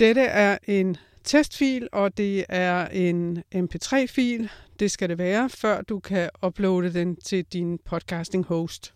Dette er en testfil, og det er en mp3-fil. Det skal det være, før du kan uploade den til din podcasting host.